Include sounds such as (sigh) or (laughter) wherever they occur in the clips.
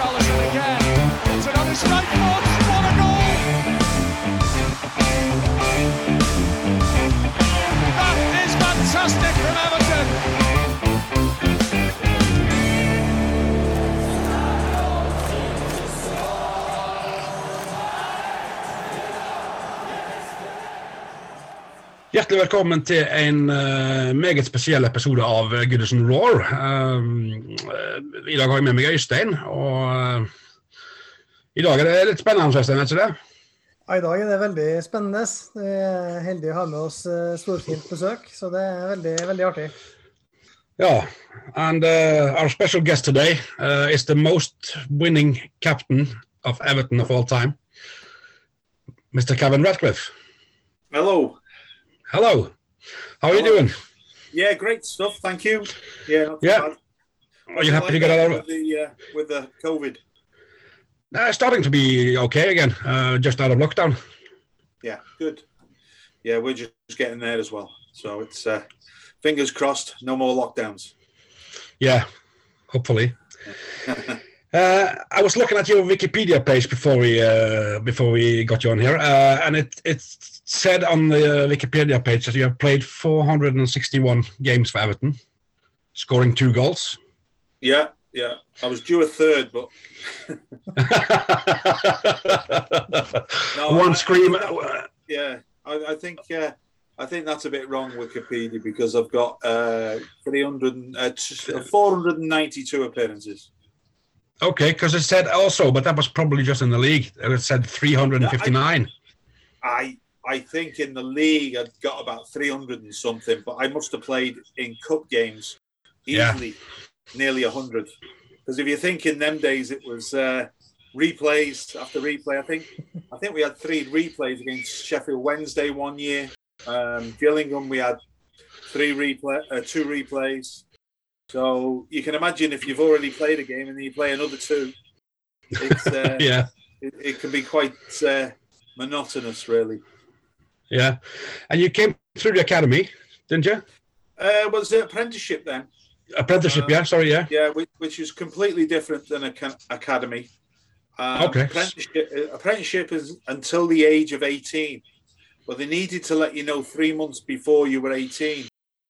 Richarlison again. It's another strike foot. What a goal! That is fantastic from Everton. Hjertelig velkommen til en uh, meget spesiell episode av eh, Goodison Roar. Um, I dag har jeg med meg Øystein, og uh, i dag er det litt spennende, Øystein, er ikke det? Ja, I dag er det veldig spennende. Vi er heldige å ha med oss storfint besøk, så det er veldig, veldig artig. Ja, and our special guest today is the most winning captain of Everton of all time, Mr. Kevin Radcliffe. Hello. Hello. How are you doing? Yeah, great stuff. Thank you. Yeah. yeah. Are you happy to get out of the uh, with the COVID? Uh, starting to be okay again. Uh, just out of lockdown. Yeah, good. Yeah, we're just getting there as well. So it's uh, fingers crossed, no more lockdowns. Yeah, hopefully. (laughs) Uh, I was looking at your Wikipedia page before we uh, before we got you on here, uh, and it it said on the Wikipedia page that you have played 461 games for Everton, scoring two goals. Yeah, yeah. I was due a third, but (laughs) no, one I, scream. I, yeah, I, I think uh, I think that's a bit wrong, Wikipedia, because I've got uh, 300, uh, 492 appearances. Okay, because it said also, but that was probably just in the league. It said 359. I I think in the league I'd got about 300 and something, but I must have played in cup games easily yeah. Nearly 100. Because if you think in them days it was uh, replays after replay, I think I think we had three replays against Sheffield Wednesday one year. Um, Gillingham we had three replay, uh, two replays. So you can imagine if you've already played a game and then you play another two, it's, uh, (laughs) yeah, it, it, can be quite uh, monotonous, really. Yeah, and you came through the academy, didn't you? Uh, was it apprenticeship then? Apprenticeship, yeah. Sorry, yeah. Yeah, which, which is completely different than a academy. Um, okay. Apprenticeship, uh, apprenticeship is until the age of eighteen, but they needed to let you know three months before you were eighteen.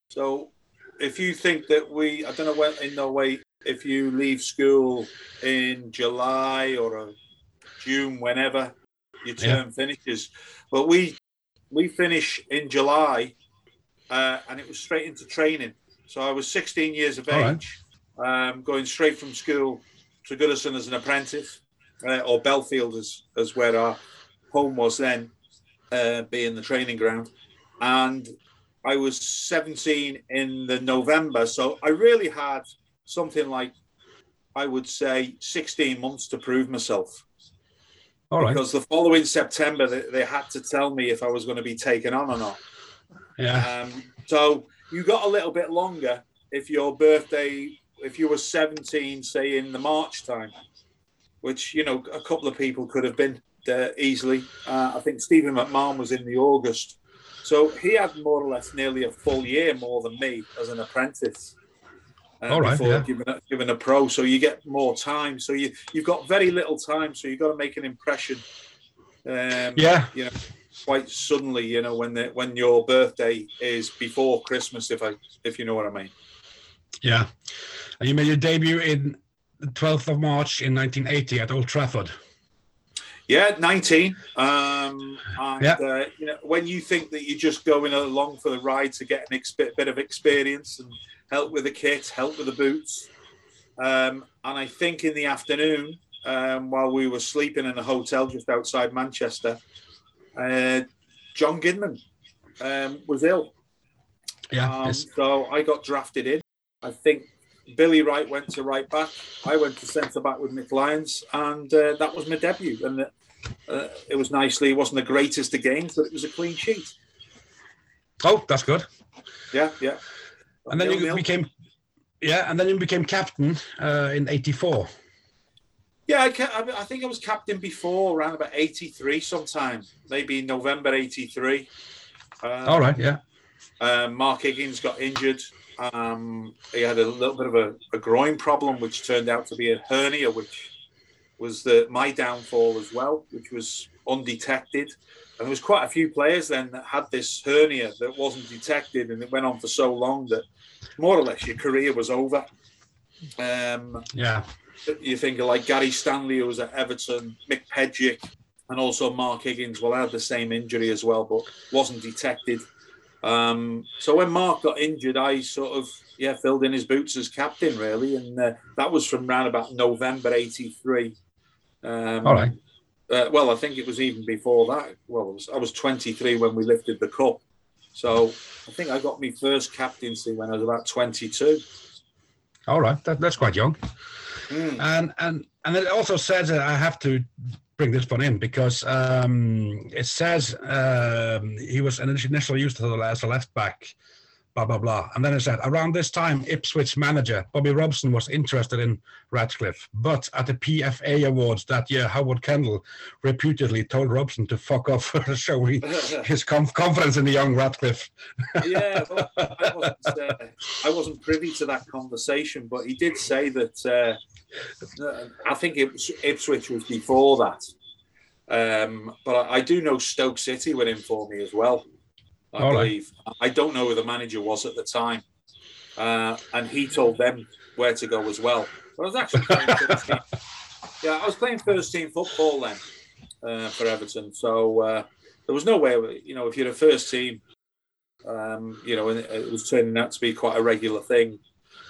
So if you think that we, I don't know when in no way, if you leave school in July or June, whenever your term yeah. finishes, but we we finish in July, uh, and it was straight into training. So I was 16 years of age, right. um, going straight from school to Goodison as an apprentice, uh, or Bellefield as as where our home was then, uh, being the training ground, and I was 17 in the November, so I really had something like I would say 16 months to prove myself. All right. Because the following September, they, they, had to tell me if I was going to be taken on or not. Yeah. Um, so you got a little bit longer if your birthday, if you were 17, say in the March time, which, you know, a couple of people could have been there easily. Uh, I think Stephen McMahon was in the August so he had more or less nearly a full year more than me as an apprentice. Uh, All right, before yeah. giving, a, giving a pro, so you get more time. So you you've got very little time, so you've got to make an impression. Um, yeah, you know, quite suddenly, you know, when the when your birthday is before Christmas, if I if you know what I mean. Yeah, and you made your debut in the 12th of March in 1980 at Old Trafford. Yeah, 19. Um, and, yeah. Uh, you know, when you think that you're just going along for the ride to get a exp- bit of experience and help with the kit, help with the boots. Um, and I think in the afternoon, um, while we were sleeping in a hotel just outside Manchester, uh, John Gidman um, was ill. Yeah. Um, so I got drafted in. I think Billy Wright went to right back. I went to centre back with Mick Lyons, and uh, that was my debut. And uh, it was nicely. It wasn't the greatest of games, but it was a clean sheet. Oh, that's good. Yeah, yeah. And then you became, yeah, and then you became captain uh, in '84. Yeah, I, I, think I was captain before around about '83, sometime maybe November '83. Um, All right, yeah. Um, Mark Higgins got injured. Um, he had a little bit of a, a, groin problem, which turned out to be a hernia, which was the, my downfall as well, which was undetected. And there was quite a few players then that had this hernia that wasn't detected, and it went on for so long that more or less your career was over. Um, yeah. You think of like Gary Stanley, who was at Everton, Mick Pedrick, and also Mark Higgins. Well, had the same injury as well, but wasn't detected. Um, so when Mark got injured, I sort of yeah filled in his boots as captain really, and uh, that was from around about November '83. Um, All right. Uh, well, I think it was even before that. Well, was, I was 23 when we lifted the cup, so I think I got my first captaincy when I was about 22. All right. That, that's quite young. Mm. And and and it also says that I have to bring this one in because um, it says um, he was initially used as a left back, blah blah blah. And then it said around this time, Ipswich manager Bobby Robson was interested in Ratcliffe, but at the PFA Awards that year, Howard Kendall reputedly told Robson to fuck off, (laughs) showing his conf- confidence in the young Ratcliffe. yeah, well, (laughs) I, wasn't, uh, I wasn't privy to that conversation, but he did say that. Uh, I think it Ipswich was before that, um, but I, I, do know Stoke City were in for me as well. I All believe. Right. I don't know who the manager was at the time, uh, and he told them where to go as well. But I was actually playing (laughs) first team. Yeah, I was playing first team football then uh, for Everton, so uh, there was no way. You know, if you're a first team, um, you know, and it was turning out to be quite a regular thing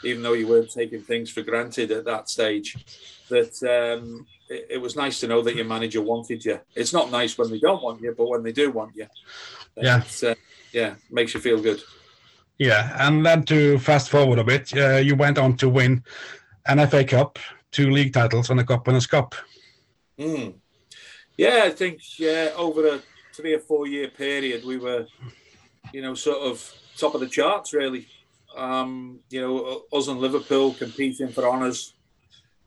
even though you weren't taking things for granted at that stage, that um, it, it, was nice to know that your manager wanted you. It's not nice when they don't want you, but when they do want you, yeah, uh, yeah, makes you feel good. Yeah, and then to fast forward a bit, uh, you went on to win an FA Cup, two league titles, and a Cup Winners' Cup. Mm. Yeah, I think yeah, over a three or four year period, we were, you know, sort of top of the charts really. Um, you know, us and Liverpool competing for honours,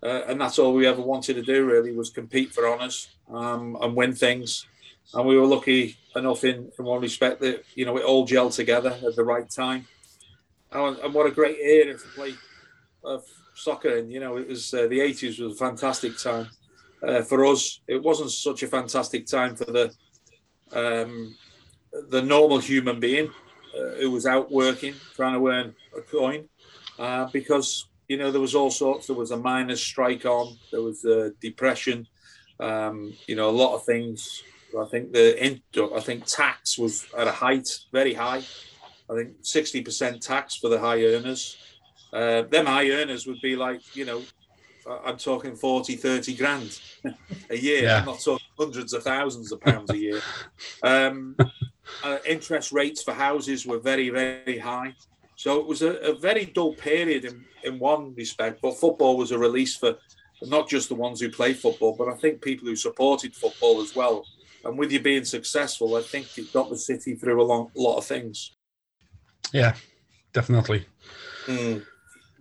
uh, and that's all we ever wanted to do. Really, was compete for honours um, and win things. And we were lucky enough in, in one respect that you know it all gelled together at the right time. And, and what a great era to play uh, soccer in. You know, it was uh, the '80s was a fantastic time uh, for us. It wasn't such a fantastic time for the um, the normal human being uh, who was out working, trying to earn a coin, uh, because you know there was all sorts. There was a miners' strike on. There was a depression. Um, you know, a lot of things. I think the I think tax was at a height, very high. I think sixty percent tax for the high earners. Uh, them high earners would be like, you know, I'm talking 40, 30 grand a year. Yeah. I'm not talking hundreds of thousands of pounds a year. Um, (laughs) uh, interest rates for houses were very, very high. So it was a, a, very dull period in, in one respect, but football was a release for not just the ones who play football, but I think people who supported football as well. And with you being successful, I think it got the city through a long, lot of things. Yeah, definitely. Mm.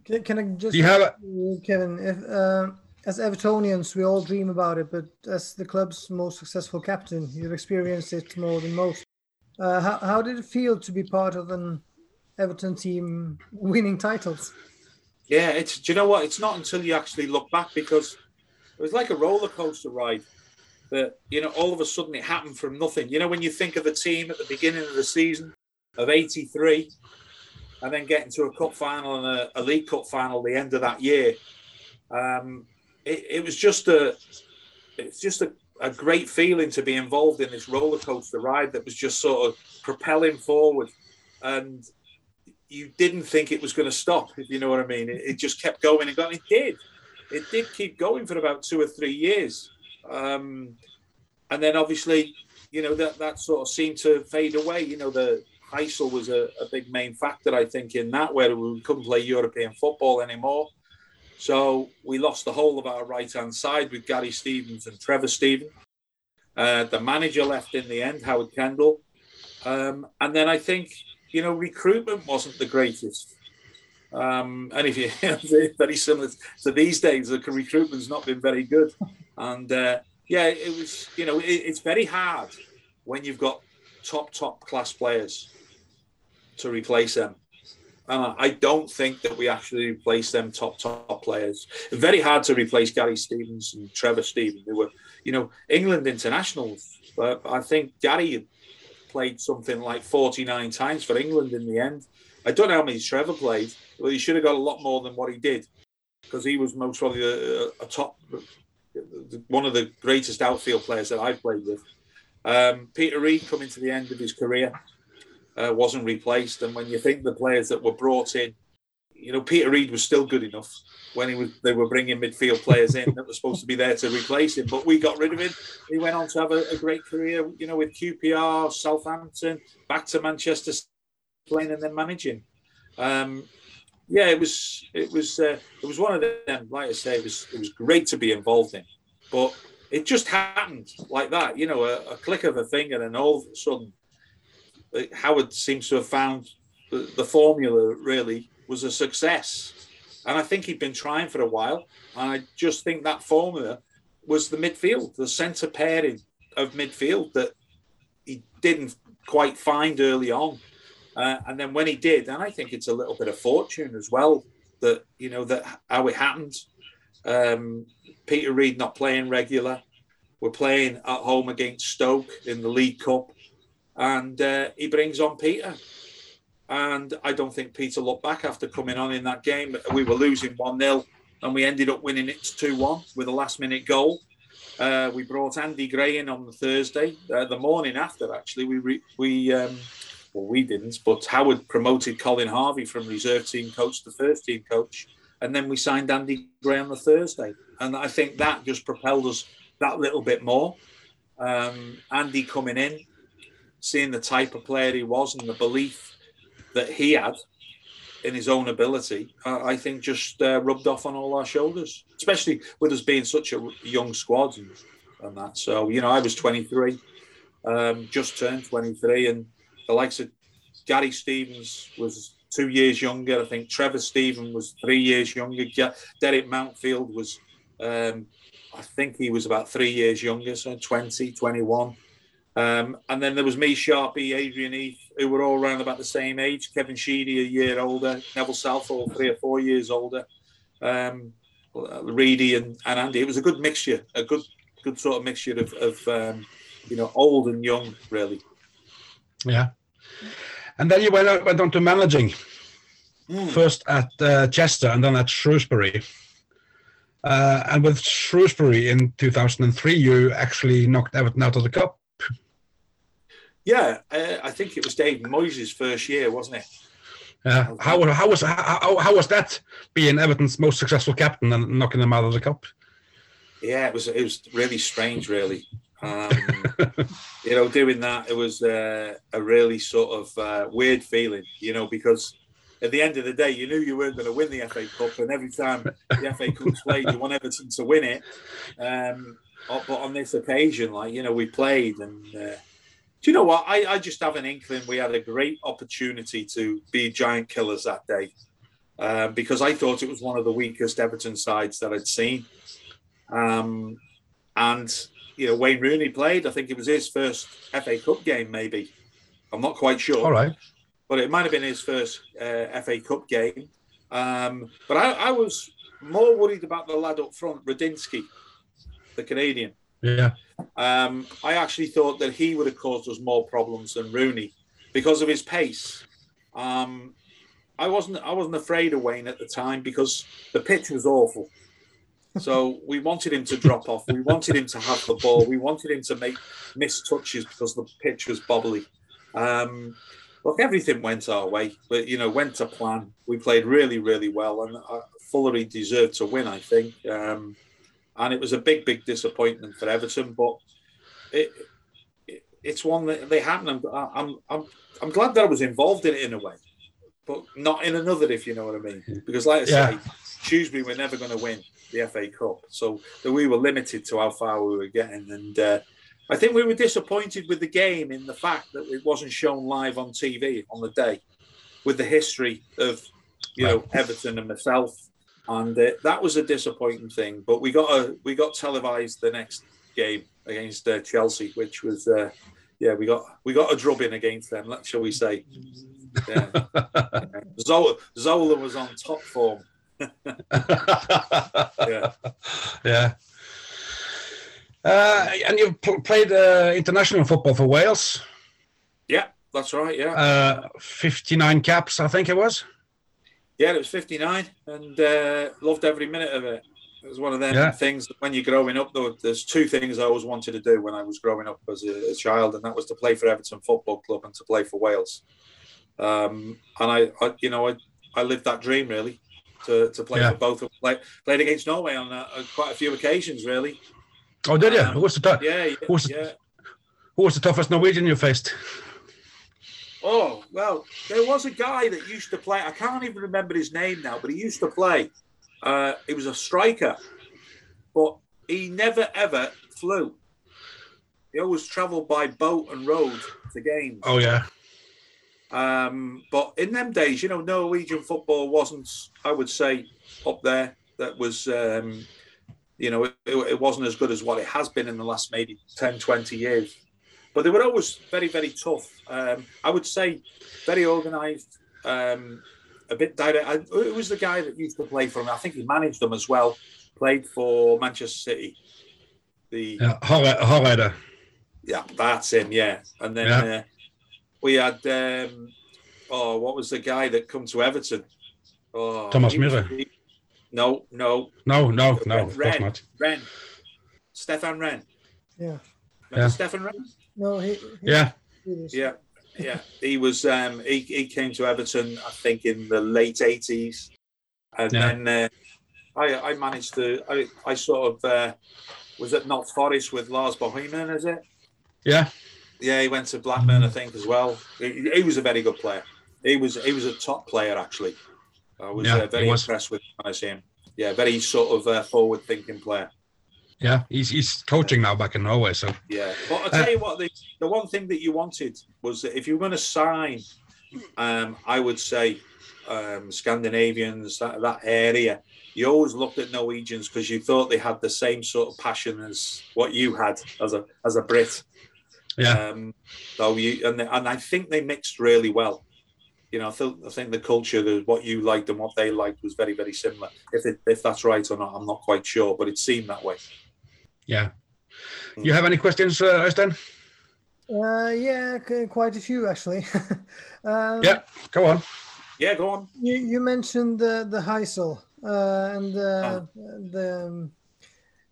Can, can, I just, Do you have a... Kevin? If, uh, as Evertonians, we all dream about it, but as the club's most successful captain, you've experienced it more than most. Uh, how, how did it feel to be part of an Everton team winning titles? Yeah, it's. Do you know what? It's not until you actually look back because it was like a roller coaster ride. That you know, all of a sudden it happened from nothing. You know, when you think of the team at the beginning of the season of '83, and then getting to a cup final and a, a league cup final the end of that year, um, it, it was just a. It's just a a great feeling to be involved in this roller coaster ride that was just sort of propelling forward, and you didn't think it was going to stop. If you know what I mean, it, it, just kept going and going. It did. It did keep going for about two or three years, um, and then obviously, you know that that sort of seemed to fade away. You know, the Heysel was a, a big main factor, I think, in that where we couldn't play European football anymore. So we lost the whole of our right hand side with Gary Stevens and Trevor Stevens. Uh, the manager left in the end, Howard Kendall. Um, and then I think, you know, recruitment wasn't the greatest. Um, and if you (laughs) very similar to these days, the recruitment's not been very good. And uh, yeah, it was, you know, it, it's very hard when you've got top, top class players to replace them. Uh, I don't think that we actually replaced them top top players. Very hard to replace Gary Stevens and Trevor Stevens, who were, you know, England internationals. But I think Gary played something like 49 times for England in the end. I don't know how many Trevor played, but he should have got a lot more than what he did because he was most probably a, a, top, one of the greatest outfield players that I've played with. Um, Peter Reid coming to the end of his career uh, wasn't replaced. And when you think the players that were brought in, you know, Peter Reid was still good enough when he was they were bringing midfield players in that were supposed to be there to replace him. But we got rid of him. He went on to have a, a great career, you know, with QPR, Southampton, back to Manchester, playing and then managing. Um, yeah, it was it was uh, it was one of them. Like I say, it was it was great to be involved in, but it just happened like that. You know, a, a click of a finger, and all of a sudden, Howard seems to have found the, the formula. Really, was a success, and I think he'd been trying for a while. And I just think that formula was the midfield, the centre pairing of midfield that he didn't quite find early on. Uh, and then when he did, and I think it's a little bit of fortune as well that you know that how it happened. Um, Peter Reid not playing regular. We're playing at home against Stoke in the League Cup, and uh, he brings on Peter. And I don't think Peter looked back after coming on in that game. We were losing 1 0, and we ended up winning it 2 1 with a last minute goal. Uh, we brought Andy Gray in on the Thursday, uh, the morning after, actually. We, re- we um, well, we didn't, but Howard promoted Colin Harvey from reserve team coach to first team coach. And then we signed Andy Gray on the Thursday. And I think that just propelled us that little bit more. Um, Andy coming in, seeing the type of player he was and the belief that he had in his own ability, uh, I think just uh, rubbed off on all our shoulders, especially with us being such a young squad and, and that. So, you know, I was 23, um, just turned 23, and the likes of Gary Stevens was two years younger. I think Trevor Steven was three years younger. Derek Mountfield was, um, I think he was about three years younger, so 20, 21. Um, and then there was me, Sharpie, Adrian Heath, who were all around about the same age. Kevin Sheedy, a year older. Neville Southall, three or four years older. Um, Reedy and, and Andy. It was a good mixture, a good good sort of mixture of, of um, you know, old and young, really. Yeah. And then you went, went on to managing, mm. first at uh, Chester and then at Shrewsbury. Uh, and with Shrewsbury in 2003, you actually knocked Everton out of the cup. Yeah, uh, I think it was Dave Moyes' first year, wasn't it? Uh, how, how was how, how was that being Everton's most successful captain and knocking them out of the cup? Yeah, it was it was really strange, really. Um, (laughs) you know, doing that, it was uh, a really sort of uh, weird feeling, you know, because at the end of the day, you knew you weren't going to win the FA Cup, and every time the FA Cup played, you want Everton to win it. Um, but on this occasion, like you know, we played, and uh, do you know what? I, I just have an inkling we had a great opportunity to be giant killers that day, um, because I thought it was one of the weakest Everton sides that I'd seen, um, and you know, Wayne Rooney played. I think it was his first FA Cup game, maybe. I'm not quite sure. All right. But it might have been his first uh, FA Cup game. Um, but I, I, was more worried about the lad up front, Radzinski, the Canadian. Yeah. Um, I actually thought that he would have caused us more problems than Rooney because of his pace. Um, I wasn't I wasn't afraid of Wayne at the time because the pitch was awful. So we wanted him to drop off. We wanted him to have the ball. We wanted him to make miss touches because the pitch was bobbly. Um, look, everything went our way, but you know, went to plan. We played really, really well, and uh, Fullery deserved to win, I think. Um, and it was a big, big disappointment for Everton, but it, it it's one that they happen. I'm, I'm, I'm, I'm glad that I was involved in it in a way, but not in another, if you know what I mean. Because, like I yeah. say, Tuesday we're never going to win the FA Cup. So that we were limited to how far we were getting. And uh, I think we were disappointed with the game in the fact that it wasn't shown live on TV on the day with the history of, you know, Everton and myself. And uh, that was a disappointing thing. But we got a, we got televised the next game against uh, Chelsea, which was, uh, yeah, we got we got a drubbing against them, shall we say. Yeah. (laughs) Zola, Zola was on top form yeah. (laughs) Yeah. Uh, and you've played uh, international football for Wales. Yeah, that's right. Yeah. Uh, 59 caps, I think it was. Yeah, it was 59 and uh, loved every minute of it. It was one of them Yeah. things that when you're growing up, though, there's two things I always wanted to do when I was growing up as a, a child, and that was to play for Everton Football Club and to play for Wales. Um, and I, I, you know, I, I lived that dream really to, to play Yeah. for both. Play, played against Norway on, uh, on quite a few occasions, really. Oh, did you? Um, who was the tou- Yeah, yeah, Who's- yeah. who was the toughest Norwegian you faced? Oh well, there was a guy that used to play. I can't even remember his name now, but he used to play. Uh, he was a striker, but he never ever flew. He always travelled by boat and road to games. Oh yeah, Um, but in them days, you know, Norwegian football wasn't, I would say, up there. That was, um, you know, it, it wasn't as good as what it has been in the last maybe 10, 20 years. But they were always very, very tough. Um, I would say very organised, um, a bit direct. I, it was the guy that used to play for him. I think he managed them as well. Played for Manchester City. The yeah, Hareide. yeah, that's him. Yeah, and then Yeah. uh, we had um, oh, what was the guy that come to Everton? Oh, Thomas he Müller. he- No, no, No, no, no, of Rehn. not. Rehn, Stefan Rehn. Yeah. Yeah. Stefan Rehn. No, he. he Yeah, Swedish. Yeah, yeah. He was. Um, he he came to Everton, I think, in the late eighties, and Yeah. then uh, I I managed to. I I sort of uh, was at Notts Forest with Lars Bohinen, is it? yeah, Yeah, he went to Blackburn, I think, as well. He, he was a very good player. He was he was a top player actually. I was Yeah, uh, very was. impressed with when I see him. Yeah, very sort of uh, forward-thinking player. yeah. He's he's coaching now back in Norway, so Yeah, but I'll Uh, tell you what, the, the one thing that you wanted was that if you were going to sign, um, I would say um, Scandinavians, that, that area, you always looked at Norwegians because you thought they had the same sort of passion as what you had as a as a Brit. Yeah, Um, so you and and I think they mixed really well. You know, I think I think the culture, the, what you liked and what they liked, was very very similar. If it, if that's right or not, I'm not quite sure, but it seemed that way. yeah. You have any questions, uh, Øystein? Uh, yeah, quite a few actually. (laughs) um, Yeah, go on. Yeah, go on. You, you mentioned the the Heysel, uh, and uh, Ah. the um,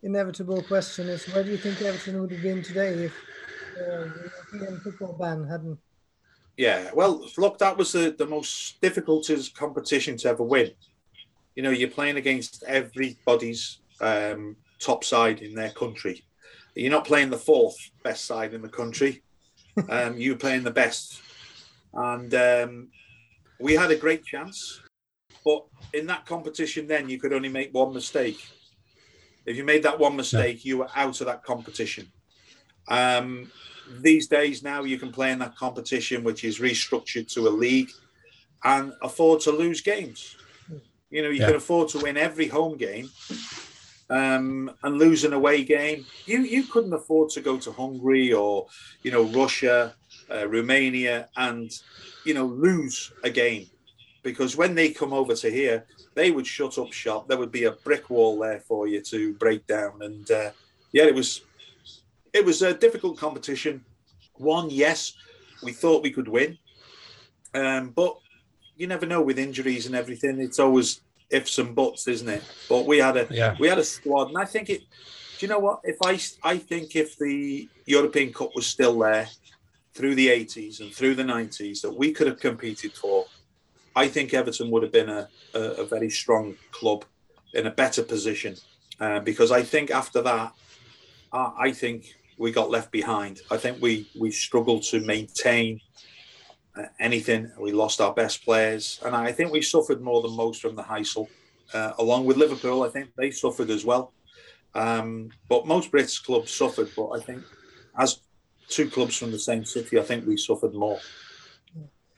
inevitable question is where do you think Everton would have been today if the European football ban hadn't? Yeah, well, look, that was the, the most difficult competition to ever win. You know, you're playing against everybody's um, top side in their country. You're not playing the fourth best side in the country. (laughs) Um, you're playing the best. And um, we had a great chance. But in that competition, then you could only make one mistake. If you made that one mistake, you were out of that competition. Um, these days now you can play in that competition which is restructured to a league and afford to lose games. You know you Yeah. can afford to win every home game um, and lose an away game. You you couldn't afford to go to hungary or you know russia uh, romania and you know lose a game. Because when they come over to here they would shut up shop. There would be a brick wall there for you to break down. And uh, yeah it was it was a difficult competition. One, yes, we thought we could win, um, but you never know with injuries and everything. It's always ifs and buts, isn't it? But we had a Yeah, we had a squad, and I think it. Do you know what? If I I think if the European Cup was still there through the 80s and through the 90s that we could have competed for, I think Everton would have been a, a, a very strong club in a better position. Uh, because I think after that, uh, I think we got left behind. I think we we struggled to maintain uh, anything. We lost our best players, and I think we suffered more than most from the Heysel. Uh, along with Liverpool, I think they suffered as well. Um, but most British clubs suffered. But I think as two clubs from the same city, I think we suffered more.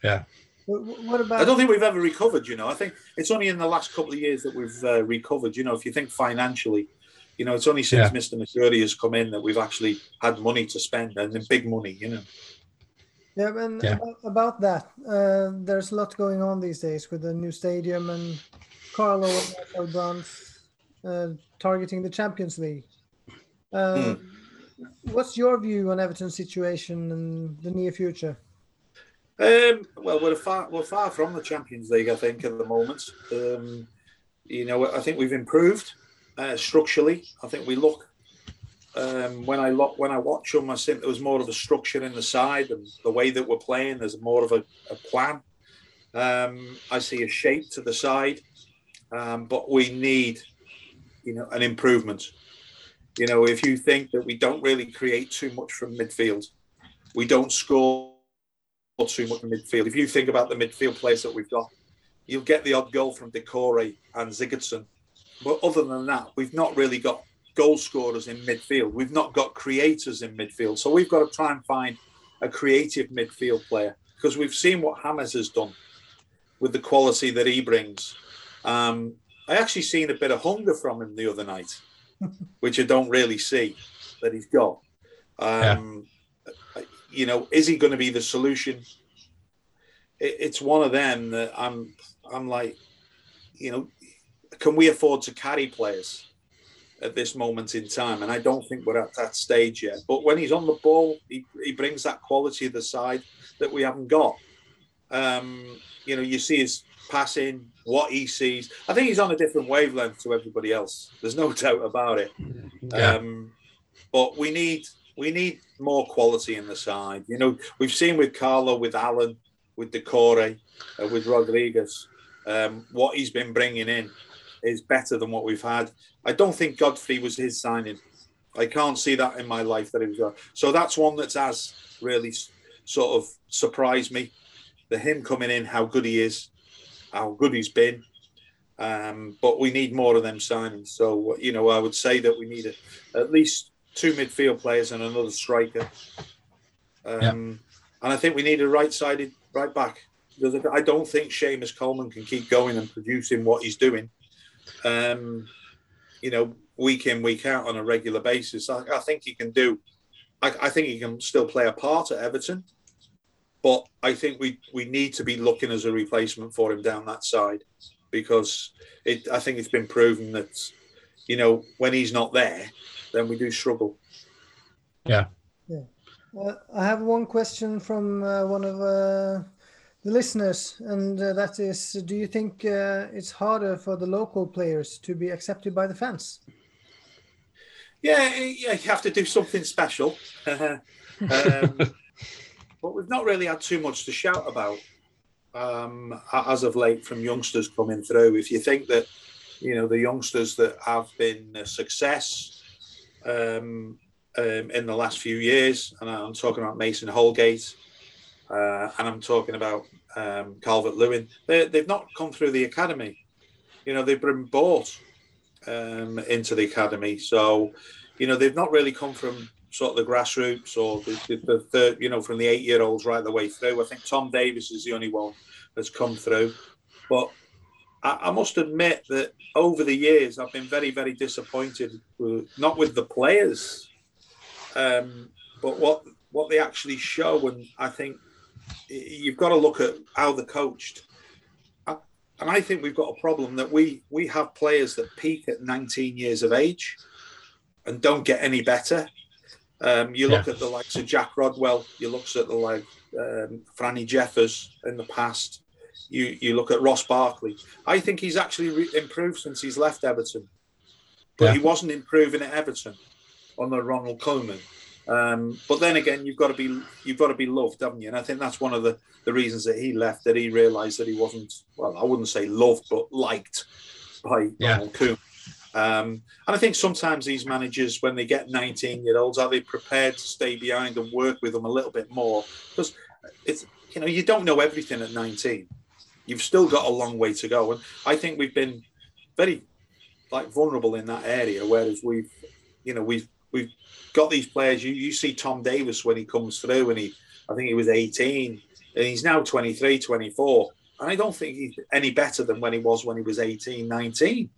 Yeah. What, what I don't think we've ever recovered. You know, I think it's only in the last couple of years that we've uh, recovered. You know, if you think financially, you know, it's only since Yeah. Mr. Moshiri has come in that we've actually had money to spend and then big money. You know. Yeah, and Yeah. About, about that, uh, there's a lot going on these days with the new stadium and Carlo and Marcel Brands uh, targeting the Champions League. Uh, What's your view on Everton's situation in the near future? Um, well, we're far we're far from the Champions League, I think, at the moment. Um, you know, I think we've improved. Uh, structurally. I think we look um, when I look when I watch them, I think there was more of a structure in the side and the way that we're playing. There's more of a, a plan. Um, I see a shape to the side, um, but we need, you know, an improvement. You know, if you think that we don't really create too much from midfield, we don't score too much from midfield. If you think about the midfield players that we've got, you'll get the odd goal from Doucouré and Sigurdsson. But other than that, we've not really got goal scorers in midfield. We've not got creators in midfield. So we've got to try and find a creative midfield player because we've seen what Hammers has done with the quality that he brings. Um, I actually seen a bit of hunger from him the other night, (laughs) which I don't really see that he's got. Um, yeah. You know, is he going to be the solution? It, it's one of them that I'm. I'm like, you know, can we afford to carry players? at this moment in time. And I don't think we're at that stage yet. But when he's on the ball, he, he brings that quality of the side that we haven't got. Um, you know, you see his passing, what he sees. I think he's on a different wavelength to everybody else. There's no (laughs) doubt about it. Yeah. Um, but we need we need more quality in the side. You know, we've seen with Carlo, with Allan, with Doucouré, uh, with Rodriguez, um, what he's been bringing in is better than what we've had. I don't think Godfrey was his signing. I can't see that in my life that it was. So that's one that has really sort of surprised me. The him coming in, how good he is, how good he's been. Um, but we need more of them signings. So you know, I would say that we need a, at least two midfield players and another striker. Um, yeah. And I think we need a right-sided right back. Because I don't think Seamus Coleman can keep going and producing what he's doing um, you know, week in, week out on a regular basis. I, I think he can do. I, I, think he can still play a part at Everton, but I think we we need to be looking as a replacement for him down that side because it. I think it's been proven that you know when he's not there, then we do struggle. Yeah. Yeah. Uh, I have one question from uh, one of uh, the listeners, and uh, that is, do you think uh, it's harder for the local players to be accepted by the fans? Yeah, yeah, you have to do something special. (laughs) um, but we've not really had too much to shout about um, as of late from youngsters coming through. If you think that, you know, the youngsters that have been a success um, um in the last few years, and I'm talking about Mason Holgate, uh, and I'm talking about um, Calvert Lewin. They, they've not come through the academy. You know, they've been bought um, into the academy. So, you know, they've not really come from sort of the grassroots or the, the, the you know, from the eight year olds right the way through. I think Tom Davies is the only one that's come through. But I, I must admit that over the years, I've been very, very disappointed, with, not with the players, um, but what what they actually show. And I think you've got to look at how they're coached. And I think we've got a problem that we we have players that peak at 19 years of age and don't get any better. Um, you look yeah. at the likes of Jack Rodwell. You look at the like um, Franny Jeffers in the past. You you look at Ross Barkley. I think he's actually re- improved since he's left Everton, but yeah. he wasn't improving at Everton under Ronald Koeman. Um, but then again, you've got to be you've got to be loved, haven't you? And I think that's one of the, the reasons that he left. That he realised that he wasn't well, I wouldn't say loved, but liked by yeah. Ronald Um, and I think sometimes these managers, when they get 19 year olds, are they prepared to stay behind and work with them a little bit more? Because it's you know you don't know everything at 19. You've still got a long way to go, and I think we've been very like vulnerable in that area. Whereas we've you know we've got these players. You, you see Tom Davies when he comes through, and he, I think he was 18, and he's now 23, 24. And I don't think he's any better than when he was when he was 18, 19.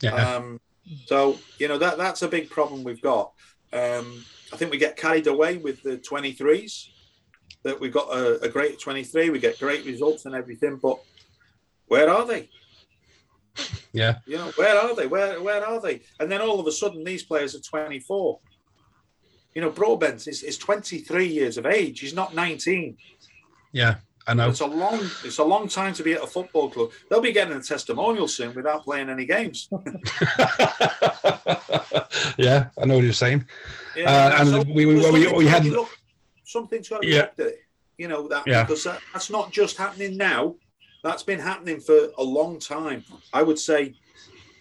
Yeah. Um, so, you know, that that's a big problem we've got. Um, I think we get carried away with the 23s, that we've got a, a great 23, we get great results and everything, but where are they? Yeah. You know, where are they? Where where are they? And then all of a sudden, these players are 24. You know, Broadbent is, is 23 years of age. He's not 19. Yeah. I know. It's a long, it's a long time to be at a football club. They'll be getting a testimonial soon without playing any games. (laughs) (laughs) yeah, I know what you're saying. Yeah, Uh, and so we- we- we- we had- look- something's got to Yeah. it. You know that Yeah. because that, that's not just happening now. That's been happening for a long time. I would say,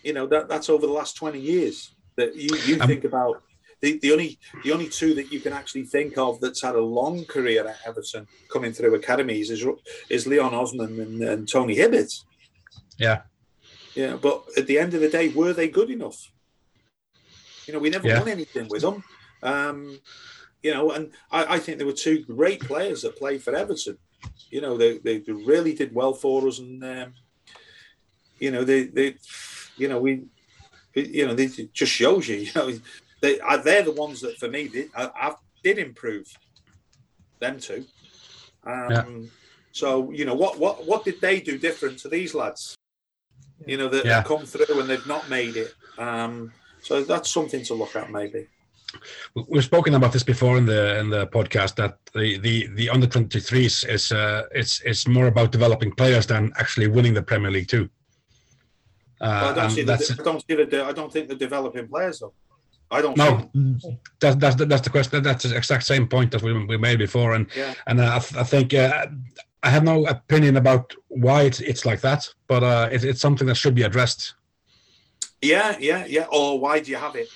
you know, that that's over the last twenty years that you you Um, think about. The, the only the only two that you can actually think of that's had a long career at Everton coming through academies is is Leon Osman and, and Tony Hibbert. Yeah. Yeah, but at the end of the day, were they good enough? You know, we never Yeah. won anything with them. Um, you know, and I, I think there were two great players that played for Everton. You know, they, they really did well for us, and um, you know, they they, you know, we, you know, they, it just shows you. You know, they are they're the ones that for me did I, I did improve. Them two. Um, Yeah. So you know what what what did they do different to these lads? You know that Yeah. come through and they've not made it. Um, so that's something to look at maybe. We've spoken about this before in the in the podcast that the the, the under 23s is uh, it's it's more about developing players than actually winning the Premier League too. Well, I Uh, don't see and the, I don't see the, I don't think they're developing players though. I don't. no, see that's that's the, that's the question. That's the exact same point that we, we made before, and Yeah. and uh, I, th- I think uh, I have no opinion about why it's it's like that, but uh, it, it's something that should be addressed. Yeah, yeah, yeah. Or why do you have it?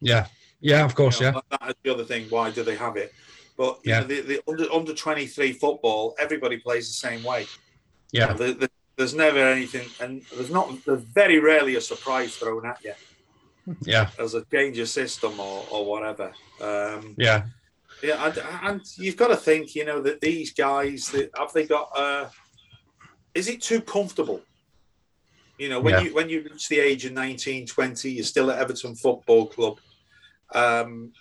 Yeah, yeah, of course, You yeah, know, that- That's the other thing. Why do they have it? But you Yeah. know, the, the under under twenty three football, everybody plays the same way. yeah, The- the- there's never anything, and there's not. There's very rarely a surprise thrown at you yeah, (laughs) as a change of system or or whatever. Um, yeah, Yeah, and, and you've got to think, you know, that these guys, that have they got? Uh, is it too comfortable? You know, when Yeah. you when you reach the age of 19, 20, you're still at Everton Football Club, um,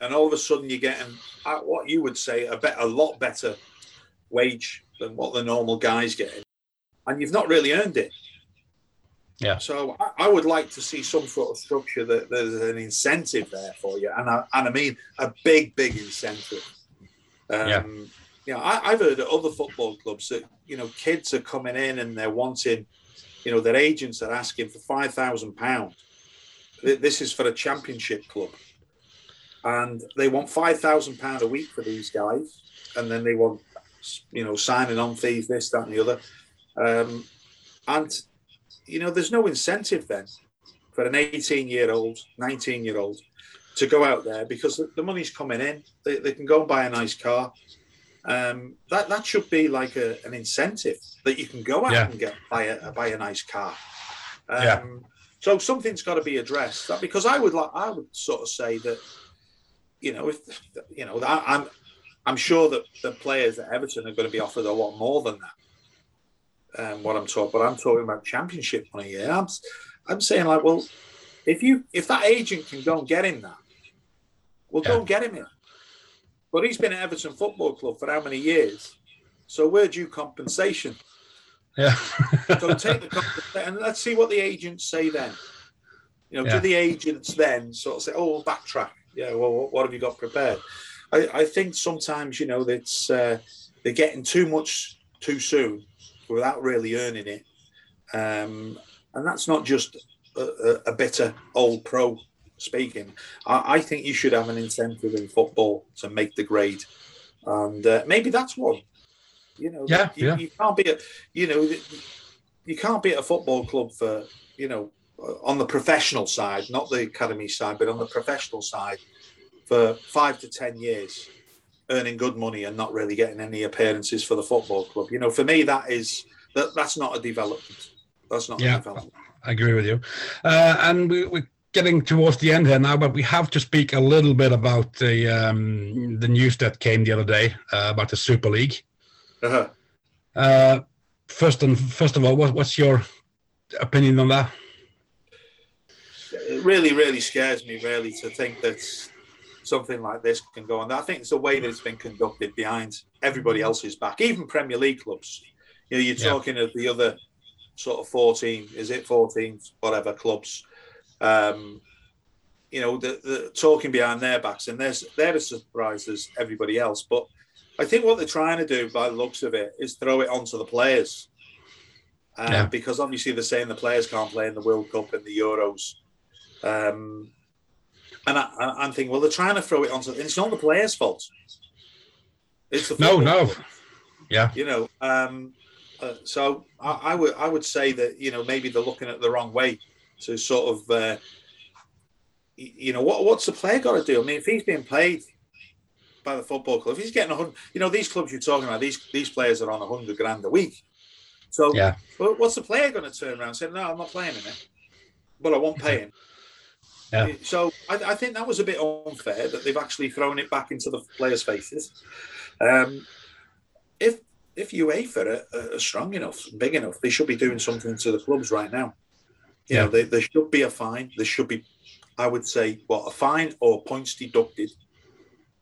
and all of a sudden you're getting uh, what you would say a bet a lot better wage than what the normal guys getting, and you've not really earned it. Yeah. So I, I would like to see some sort of structure that there's an incentive there for you, and I, and I mean a big, big incentive. Um, Yeah. You know, I, I've heard at other football clubs that you know kids are coming in and they're wanting, you know, their agents are asking for five thousand pounds. This is for a championship club, and they want five thousand pound a week for these guys, and then they want, you know, signing on fees, this, that, and the other, um, and you know, there's no incentive then for an 18 year old, 19 year old to go out there because the, money's coming in. They, they can go and buy a nice car. Um, that that should be like a, an incentive that you can go out Yeah. and get buy a buy a nice car. Um, Yeah. So something's got to be addressed. That because I would like I would sort of say that, you know, if you know, I, I'm I'm sure that the players at Everton are going to be offered a lot more than that. Um, what I'm talking, but I'm talking about championship money. Yeah, I'm, I'm saying like, well, if you if that agent can go and get him that, well, go Yeah. and get him it. But he's been at Everton Football Club for how many years? So we're due compensation. yeah, So take the compensation and let's see what the agents say then. You know, Yeah. do the agents then sort of say, "Oh, we'll backtrack"? Yeah, well, what, what have you got prepared? I, I think sometimes you know that's uh, they're getting too much too soon without really earning it, um, and that's not just a, a, a bitter old pro speaking. I, I think you should have an incentive in football to make the grade, and uh, maybe that's one. You know, Yeah, you, yeah. you can't be a, you know, you can't be at a football club for you know on the professional side, not the academy side, but on the professional side for five to ten years, earning good money and not really getting any appearances for the football club. You know, for me, that is that that's not a development. That's not Yeah. a development. I agree with you. Uh, and we, we're getting towards the end here now, but we have to speak a little bit about the um, the news that came the other day uh, about the Super League. Uh-huh. Uh, first and first of all, what, what's your opinion on that? It really, really scares me, really, to think that something like this can go on. I think it's the way that it's been conducted behind everybody else's back, even Premier League clubs. You know, you're Yeah. talking of the other sort of 14, is it 14, whatever clubs. Um, you know, the, the talking behind their backs, and they're, they're as surprised as everybody else. But I think what they're trying to do, by the looks of it, is throw it onto the players. Um, Yeah. Because obviously they're saying the players can't play in the World Cup and the Euros. Um, and I, I'm thinking, well, they're trying to throw it onto. It's not the players' fault. It's the No, no. club Yeah. you know um uh, so I, I would i would say that you know maybe they're looking at the wrong way to sort of uh you know what what's the player got to do i mean if he's being paid by the football club if he's getting a hundred you know these clubs you're talking about these these players are on a hundred grand a week so Yeah. what's the player going to turn around and say no i'm not playing in it but i won't pay (laughs) him Yeah. so I, I think that was a bit unfair that they've actually thrown it back into the players' faces. Um, if if UEFA are, are strong enough, big enough, they should be doing something to the clubs right now. You know, Yeah. they, there should be a fine. There should be, I would say, what a fine or points deducted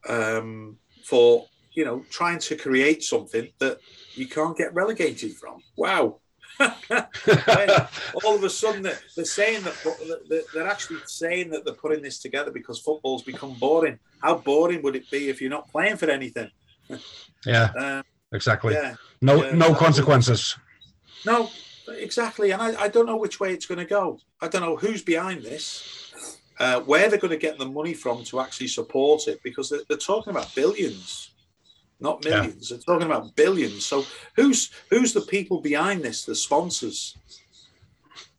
um, for you know trying to create something that you can't get relegated from. Wow. All of a sudden they're, they're saying that they're actually saying that they're putting this together because football's become boring. How boring would it be if you're not playing for anything? yeah, Uh, (laughs) exactly. yeah, No, Yeah, no consequences. no, exactly. And I, I don't know which way it's going to go. I don't know who's behind this, uh, where they're going to get the money from to actually support it because they're, they're talking about billions, not Yeah. millions. They're talking about billions. So who's who's the people behind this? The sponsors.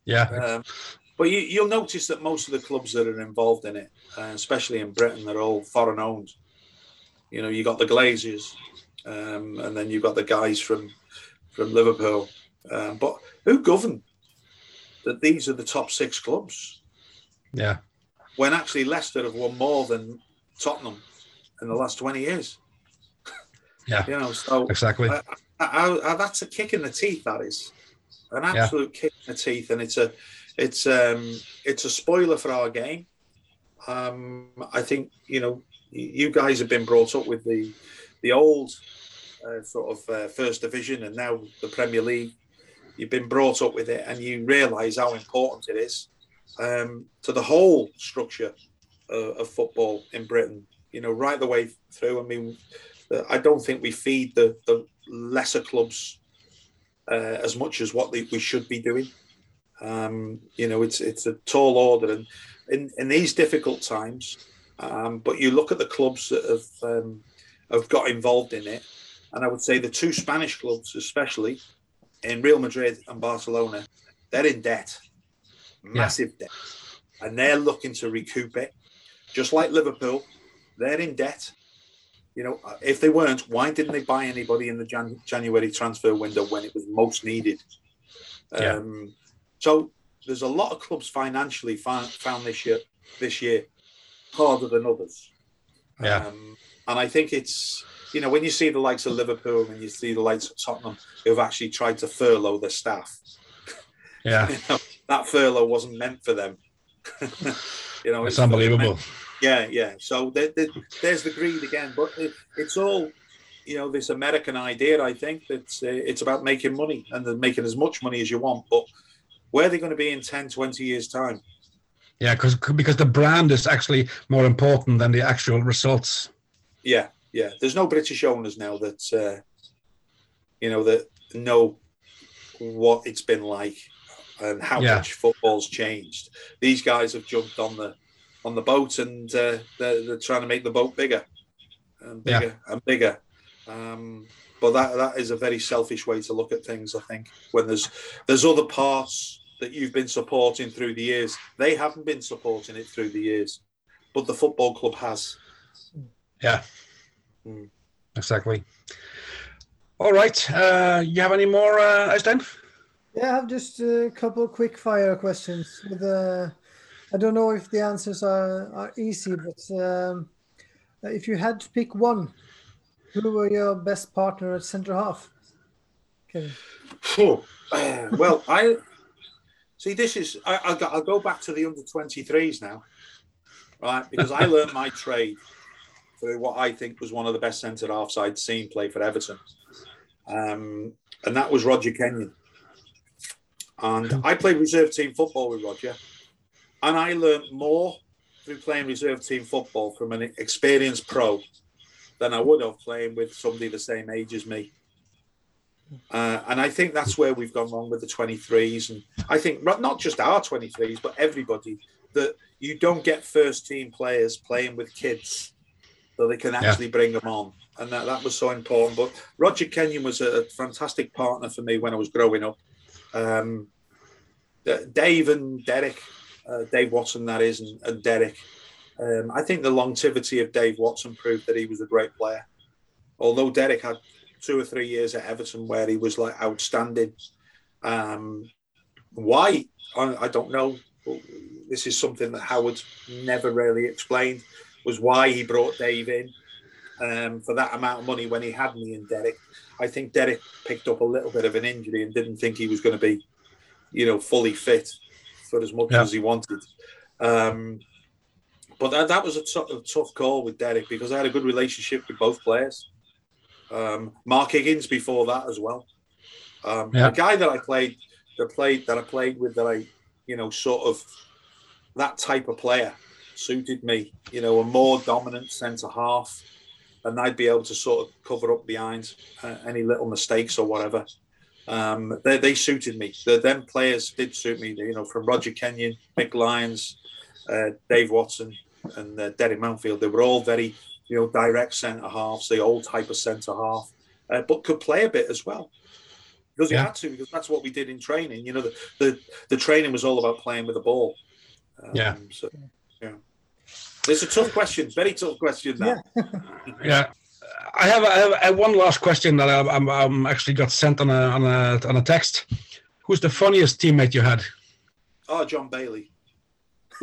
Yeah, Um, but you, you'll notice that most of the clubs that are involved in it, uh, especially in Britain, they're all foreign owned. You know, you got the Glazers, um, and then you've got the guys from from Liverpool. Um, but who govern that these are the top six clubs? yeah, When actually Leicester have won more than Tottenham in the last twenty years. Yeah. you know, so exactly. I, I, I, that's a kick in the teeth. That is an Yeah. absolute kick in the teeth, and it's a it's um it's a spoiler for our game. Um, I think you know you guys have been brought up with the the old uh, sort of uh, first division and now the Premier League. You've been brought up with it, and you realise how important it is um, to the whole structure uh, of football in Britain. You know, right the way through. I mean, uh, I don't think we feed the, the lesser clubs uh, as much as what they, we should be doing. Um, you know, it's it's a tall order, and in, in these difficult times. Um, but you look at the clubs that have um, have got involved in it, and I would say the two Spanish clubs, especially in Real Madrid and Barcelona, they're in debt, massive debt, and they're looking to recoup it. Just like Liverpool, they're in debt. You know, if they weren't, why didn't they buy anybody in the Jan- January transfer window when it was most needed? Yeah. Um, so there's a lot of clubs financially found, found this year this year harder than others. Yeah. Um, and I think it's you know when you see the likes of Liverpool and you see the likes of Tottenham who've actually tried to furlough their staff, Yeah, (laughs) you know, that furlough wasn't meant for them. (laughs) you know, it's unbelievable. Yeah, yeah. So there, there, there's the greed again, but it, it's all, you know, this American idea. I think that uh, it's about making money and then making as much money as you want. But where are they going to be in 10, 20 years' time? Yeah, because because the brand is actually more important than the actual results. Yeah, yeah. There's no British owners now that, uh, you know, that know what it's been like and how Yeah. much football's changed. These guys have jumped on the on the boat and uh, they're, they're trying to make the boat bigger and Yeah. bigger and bigger. Um, but that that is a very selfish way to look at things. I think when there's there's other parts that you've been supporting through the years, they haven't been supporting it through the years, but the football club has. Yeah, Mm. exactly. All right. Uh, you have any more, uh, Øystein? Yeah, I have just a couple of quick fire questions. With uh, I don't know if the answers are, are easy, but um, if you had to pick one, who were your best partner at centre half? Kevin. Phew. Uh, (clears throat) well, I see. This is I, I'll, go, I'll go back to the under twenty threes now, right? Because I learned my trade through what I think was one of the best centre halves I'd seen play for Everton, um, and that was Roger Kenyon. And I played reserve team football with Roger, and I learned more through playing reserve team football from an experienced pro than I would have playing with somebody the same age as me. Uh, and I think that's where we've gone wrong with the 23s. And I think not just our 23s, but everybody, that you don't get first team players playing with kids so they can actually yeah. bring them on. And that, that was so important. But Roger Kenyon was a fantastic partner for me when I was growing up. Um, Dave and Derek, uh, Dave Watson, that is, and, and Derek. Um, I think the longevity of Dave Watson proved that he was a great player. Although Derek had two or three years at Everton where he was like outstanding. Um, why? I, I don't know. This is something that Howard never really explained. Was why he brought Dave in um, for that amount of money when he had me and Derek. I think Derek picked up a little bit of an injury and didn't think he was going to be, you know, fully fit for as much yeah. as he wanted. Um, but that, that was a, t- a tough call with Derek because I had a good relationship with both players. Um, Mark Higgins before that as well. Um, yeah. The guy that I played, that played that I played with, that I, you know, sort of that type of player suited me. You know, a more dominant centre half, and I'd be able to sort of cover up behind uh, any little mistakes or whatever. Um, they, they suited me. The, them players did suit me. You know, from Roger Kenyon, Mick Lyons, uh, Dave Watson, and uh, Derek Mountfield. They were all very, you know, direct centre halves, the old type of centre half, uh, but could play a bit as well because yeah. had to because that's what we did in training. You know, the the, the training was all about playing with the ball. Um, yeah. So, yeah. It's a tough question, very tough question. That. Yeah. (laughs) yeah. I have, I have, one last question that I, I'm, I'm actually got sent on a on a on a text. Who's the funniest teammate you had? Oh, John Bailey.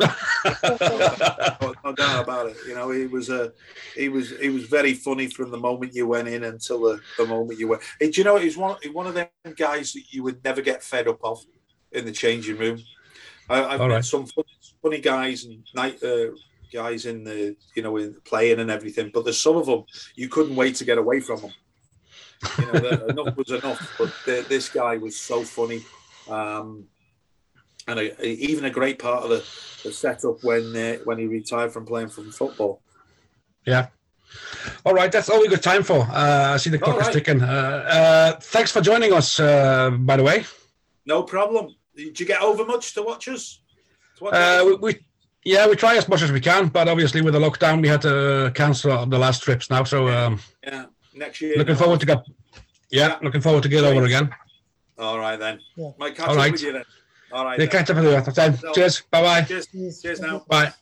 (laughs) no, no, doubt about it. You know, he was a he was he was very funny from the moment you went in until the, the moment you went. Do you know he's one one of them guys that you would never get fed up of in the changing room. I, have met right. some funny, funny, guys and night uh, guys in the you know in playing and everything, but there's some of them you couldn't wait to get away from them. You know, (laughs) enough was enough, but the, this guy was so funny. Um, and a, even a great part of the, the setup when uh, when he retired from playing from football. Yeah. All right, that's all we got time for. Uh, I see the clock right. is ticking. Uh, uh, thanks for joining us, uh, by the way. No problem. Did you get over much to watch us? To watch uh, we, we, yeah, we try as much as we can, but obviously with the lockdown, we had to cancel the last trips now. So um, yeah, next year. Looking forward to get. Yeah, yeah, looking forward to get over again. All right then. Yeah. Might catch All right. up with you then. All right. catch up with you. Cheers. Bye bye. Cheers. Cheers now. Bye.